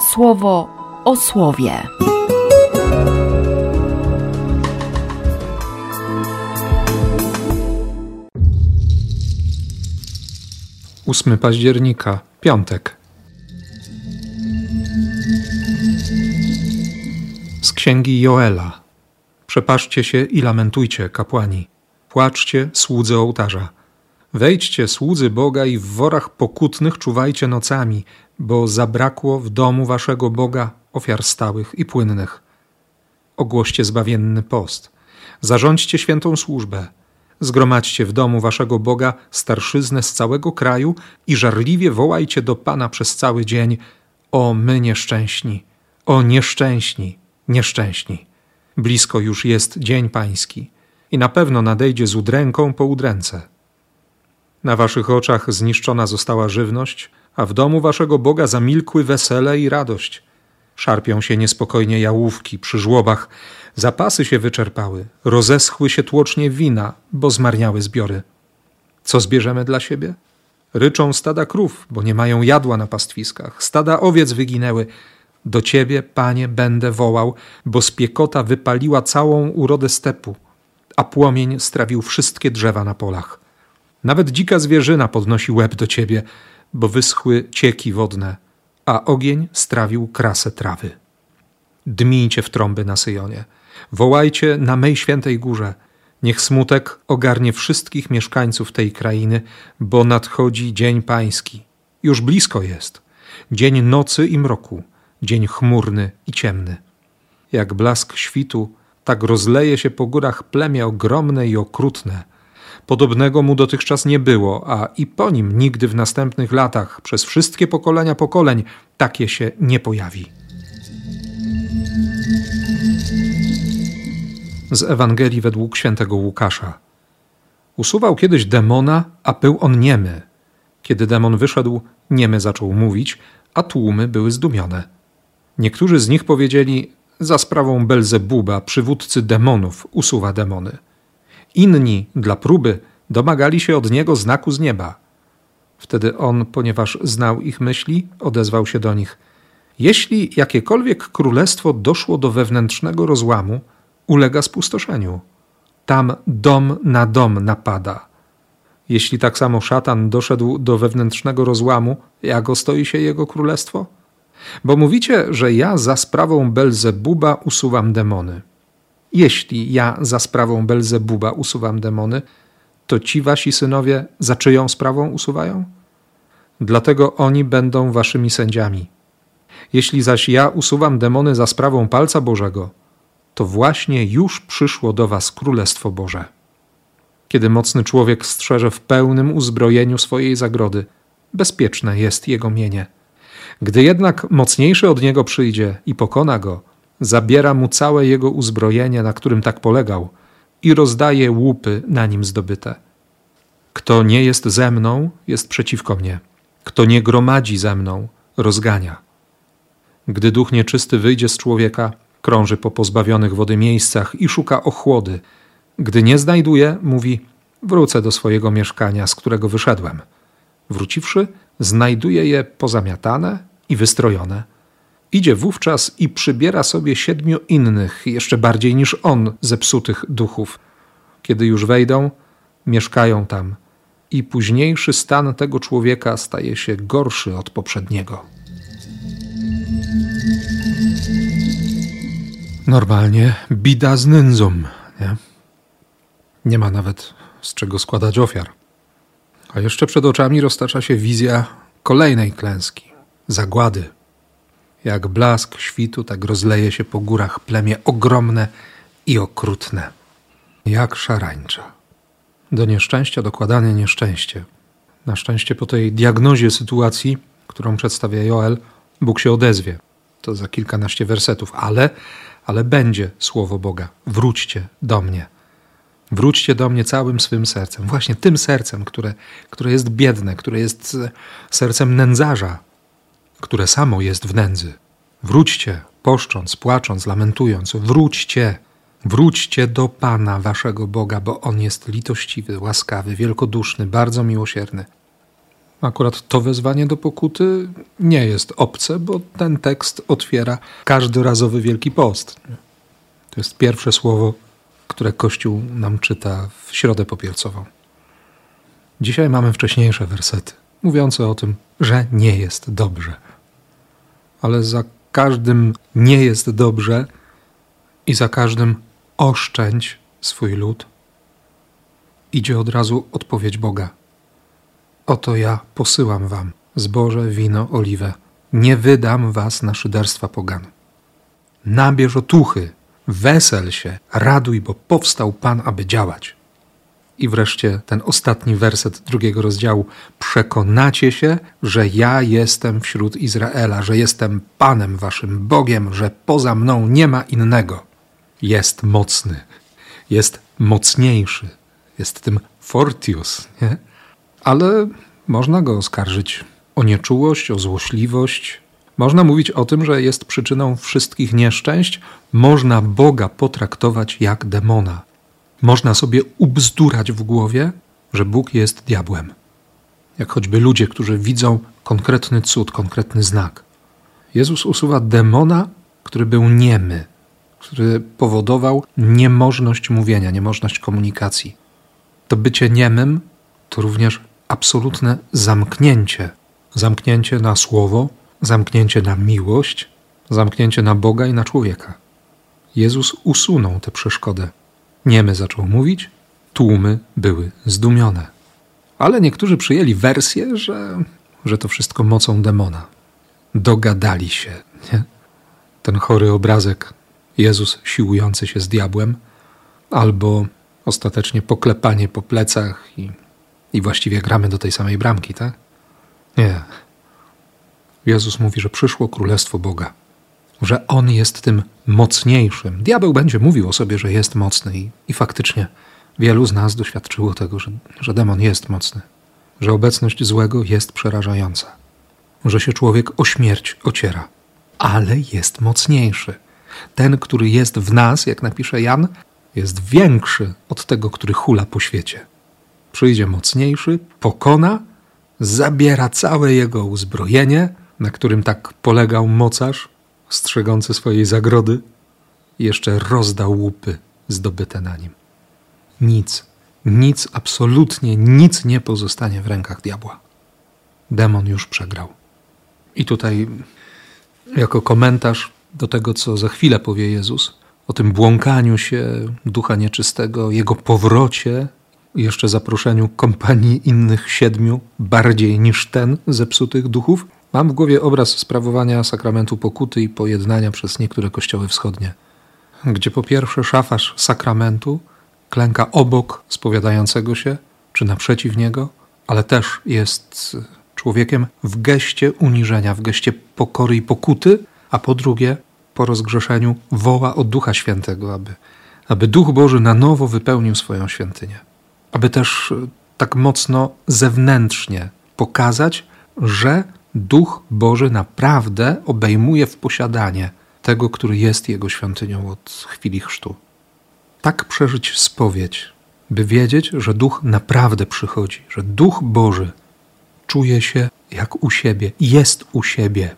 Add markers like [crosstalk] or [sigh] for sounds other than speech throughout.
słowo o słowie. 8 października, piątek. Z księgi Joela. Przepaszcie się i lamentujcie, kapłani. Płaczcie, słudzy ołtarza. Wejdźcie, słudzy Boga, i w worach pokutnych czuwajcie nocami, bo zabrakło w domu waszego Boga ofiar stałych i płynnych. Ogłoście zbawienny post. Zarządźcie świętą służbę. Zgromadźcie w domu waszego Boga starszyznę z całego kraju i żarliwie wołajcie do Pana przez cały dzień: O my nieszczęśni, o nieszczęśni, nieszczęśni. Blisko już jest dzień Pański i na pewno nadejdzie z udręką po udręce. Na waszych oczach zniszczona została żywność, a w domu waszego Boga zamilkły wesele i radość. Szarpią się niespokojnie jałówki przy żłobach, zapasy się wyczerpały, rozeschły się tłocznie wina, bo zmarniały zbiory. Co zbierzemy dla siebie? Ryczą stada krów, bo nie mają jadła na pastwiskach, stada owiec wyginęły. Do ciebie, panie, będę wołał, bo spiekota wypaliła całą urodę stepu, a płomień strawił wszystkie drzewa na polach. Nawet dzika zwierzyna podnosi łeb do ciebie, bo wyschły cieki wodne, a ogień strawił krasę trawy. Dmijcie w trąby na Syjonie, wołajcie na mej świętej górze. Niech smutek ogarnie wszystkich mieszkańców tej krainy, bo nadchodzi dzień pański. Już blisko jest. Dzień nocy i mroku, dzień chmurny i ciemny. Jak blask świtu, tak rozleje się po górach plemię ogromne i okrutne – Podobnego mu dotychczas nie było, a i po nim nigdy w następnych latach, przez wszystkie pokolenia pokoleń, takie się nie pojawi. Z Ewangelii według świętego Łukasza. Usuwał kiedyś demona, a był on niemy. Kiedy demon wyszedł, niemy zaczął mówić, a tłumy były zdumione. Niektórzy z nich powiedzieli: Za sprawą Belzebuba, przywódcy demonów, usuwa demony. Inni, dla próby, domagali się od niego znaku z nieba. Wtedy on, ponieważ znał ich myśli, odezwał się do nich: Jeśli jakiekolwiek królestwo doszło do wewnętrznego rozłamu, ulega spustoszeniu. Tam dom na dom napada. Jeśli tak samo szatan doszedł do wewnętrznego rozłamu, jak ostoi się jego królestwo? Bo mówicie, że ja za sprawą Belzebuba usuwam demony. Jeśli ja za sprawą Belzebuba usuwam demony, to ci wasi synowie za czyją sprawą usuwają? Dlatego oni będą waszymi sędziami. Jeśli zaś ja usuwam demony za sprawą palca Bożego, to właśnie już przyszło do was Królestwo Boże. Kiedy mocny człowiek strzeże w pełnym uzbrojeniu swojej zagrody, bezpieczne jest jego mienie. Gdy jednak mocniejszy od niego przyjdzie i pokona go, zabiera mu całe jego uzbrojenie, na którym tak polegał, i rozdaje łupy na nim zdobyte. Kto nie jest ze mną, jest przeciwko mnie. Kto nie gromadzi ze mną, rozgania. Gdy duch nieczysty wyjdzie z człowieka, krąży po pozbawionych wody miejscach i szuka ochłody. Gdy nie znajduje, mówi: Wrócę do swojego mieszkania, z którego wyszedłem. Wróciwszy, znajduje je pozamiatane i wystrojone Idzie wówczas i przybiera sobie siedmiu innych, jeszcze bardziej niż on, zepsutych duchów. Kiedy już wejdą, mieszkają tam, i późniejszy stan tego człowieka staje się gorszy od poprzedniego. Normalnie bida z nędzą, nie? Nie ma nawet z czego składać ofiar. A jeszcze przed oczami roztacza się wizja kolejnej klęski zagłady jak blask świtu, tak rozleje się po górach plemię ogromne i okrutne, jak szarańcza. Do nieszczęścia dokładane nieszczęście. Na szczęście po tej diagnozie sytuacji, którą przedstawia Joel, Bóg się odezwie. To za kilkanaście wersetów, ale, ale będzie słowo Boga. Wróćcie do mnie. Wróćcie do mnie całym swym sercem, właśnie tym sercem, które, które jest biedne, które jest sercem nędzarza, które samo jest w nędzy. Wróćcie, poszcząc, płacząc, lamentując, wróćcie, wróćcie do Pana waszego Boga, bo On jest litościwy, łaskawy, wielkoduszny, bardzo miłosierny. Akurat to wezwanie do pokuty nie jest obce, bo ten tekst otwiera każdorazowy Wielki Post. To jest pierwsze słowo, które Kościół nam czyta w środę popielcową. Dzisiaj mamy wcześniejsze wersety, mówiące o tym, że nie jest dobrze. Ale za każdym nie jest dobrze i za każdym oszczędź swój lud, idzie od razu odpowiedź Boga. Oto ja posyłam wam zboże, wino, oliwę. Nie wydam was na szyderstwa pogan. Nabierz otuchy, wesel się, raduj, bo powstał Pan, aby działać. I wreszcie ten ostatni werset drugiego rozdziału. Przekonacie się, że ja jestem wśród Izraela, że jestem Panem waszym Bogiem, że poza mną nie ma innego. Jest mocny, jest mocniejszy, jest tym fortius, nie? Ale można go oskarżyć o nieczułość, o złośliwość. Można mówić o tym, że jest przyczyną wszystkich nieszczęść. Można Boga potraktować jak demona. Można sobie ubzdurać w głowie, że Bóg jest diabłem. Jak choćby ludzie, którzy widzą konkretny cud, konkretny znak. Jezus usuwa demona, który był niemy, który powodował niemożność mówienia, niemożność komunikacji. To bycie niemym to również absolutne zamknięcie. Zamknięcie na słowo, zamknięcie na miłość, zamknięcie na Boga i na człowieka. Jezus usunął tę przeszkodę. Niemy zaczął mówić, tłumy były zdumione. Ale niektórzy przyjęli wersję, że, że to wszystko mocą demona. Dogadali się. Nie? Ten chory obrazek, Jezus siłujący się z diabłem, albo ostatecznie poklepanie po plecach i, i właściwie gramy do tej samej bramki, tak? Nie. Jezus mówi, że przyszło królestwo Boga, że On jest tym mocniejszym. Diabeł będzie mówił o sobie, że jest mocny i, i faktycznie wielu z nas doświadczyło tego, że, że demon jest mocny, że obecność złego jest przerażająca, że się człowiek o śmierć ociera, ale jest mocniejszy. Ten, który jest w nas, jak napisze Jan, jest większy od tego, który hula po świecie. Przyjdzie mocniejszy, pokona, zabiera całe jego uzbrojenie, na którym tak polegał mocarz, strzegący swojej zagrody, jeszcze rozda łupy zdobyte na nim. Nic, nic, absolutnie nic nie pozostanie w rękach diabła. Demon już przegrał. I tutaj, jako komentarz do tego, co za chwilę powie Jezus, o tym błąkaniu się ducha nieczystego, jego powrocie, jeszcze zaproszeniu kompanii innych siedmiu, bardziej niż ten zepsutych duchów, mam w głowie obraz sprawowania sakramentu pokuty i pojednania przez niektóre kościoły wschodnie, gdzie po pierwsze szafarz sakramentu klęka obok spowiadającego się, czy naprzeciw niego, ale też jest człowiekiem w geście uniżenia, w geście pokory i pokuty, a po drugie po rozgrzeszeniu woła o Ducha Świętego, aby, aby Duch Boży na nowo wypełnił swoją świątynię. Aby też tak mocno zewnętrznie pokazać, że Duch Boży naprawdę obejmuje w posiadanie tego, który jest Jego świątynią od chwili chrztu. Tak przeżyć spowiedź, by wiedzieć, że Duch naprawdę przychodzi, że Duch Boży czuje się jak u siebie, jest u siebie,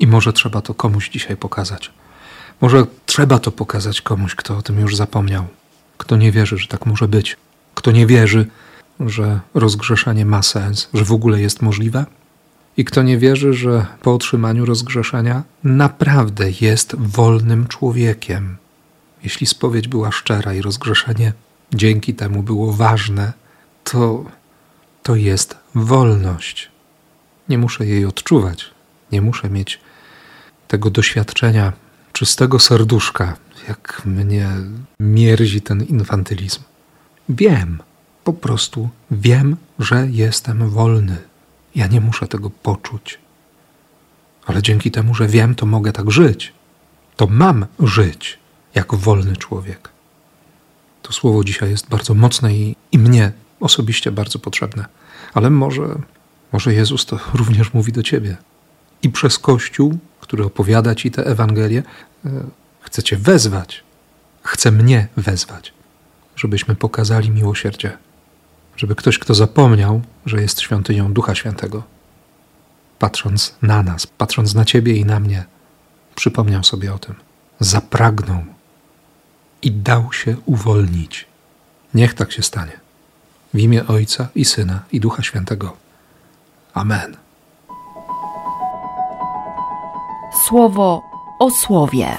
i może trzeba to komuś dzisiaj pokazać. Może trzeba to pokazać komuś, kto o tym już zapomniał, kto nie wierzy, że tak może być, kto nie wierzy, że rozgrzeszenie ma sens, że w ogóle jest możliwe, i kto nie wierzy, że po otrzymaniu rozgrzeszenia naprawdę jest wolnym człowiekiem. Jeśli spowiedź była szczera i rozgrzeszenie dzięki temu było ważne, to to jest wolność. Nie muszę jej odczuwać, nie muszę mieć tego doświadczenia czystego serduszka, jak mnie mierzi ten infantylizm. Wiem, po prostu wiem, że jestem wolny. Ja nie muszę tego poczuć. Ale dzięki temu, że wiem, to mogę tak żyć. To mam żyć jak wolny człowiek. To słowo dzisiaj jest bardzo mocne i, i mnie osobiście bardzo potrzebne. Ale może, może Jezus to [laughs] również mówi do ciebie. I przez Kościół który opowiada ci tę Ewangelię, e, chce cię wezwać, chce mnie wezwać, żebyśmy pokazali miłosierdzie, żeby ktoś, kto zapomniał, że jest świątynią Ducha Świętego, patrząc na nas, patrząc na Ciebie i na mnie, przypomniał sobie o tym, zapragnął i dał się uwolnić. Niech tak się stanie. W imię Ojca i Syna i Ducha Świętego. Amen. Słowo o słowie.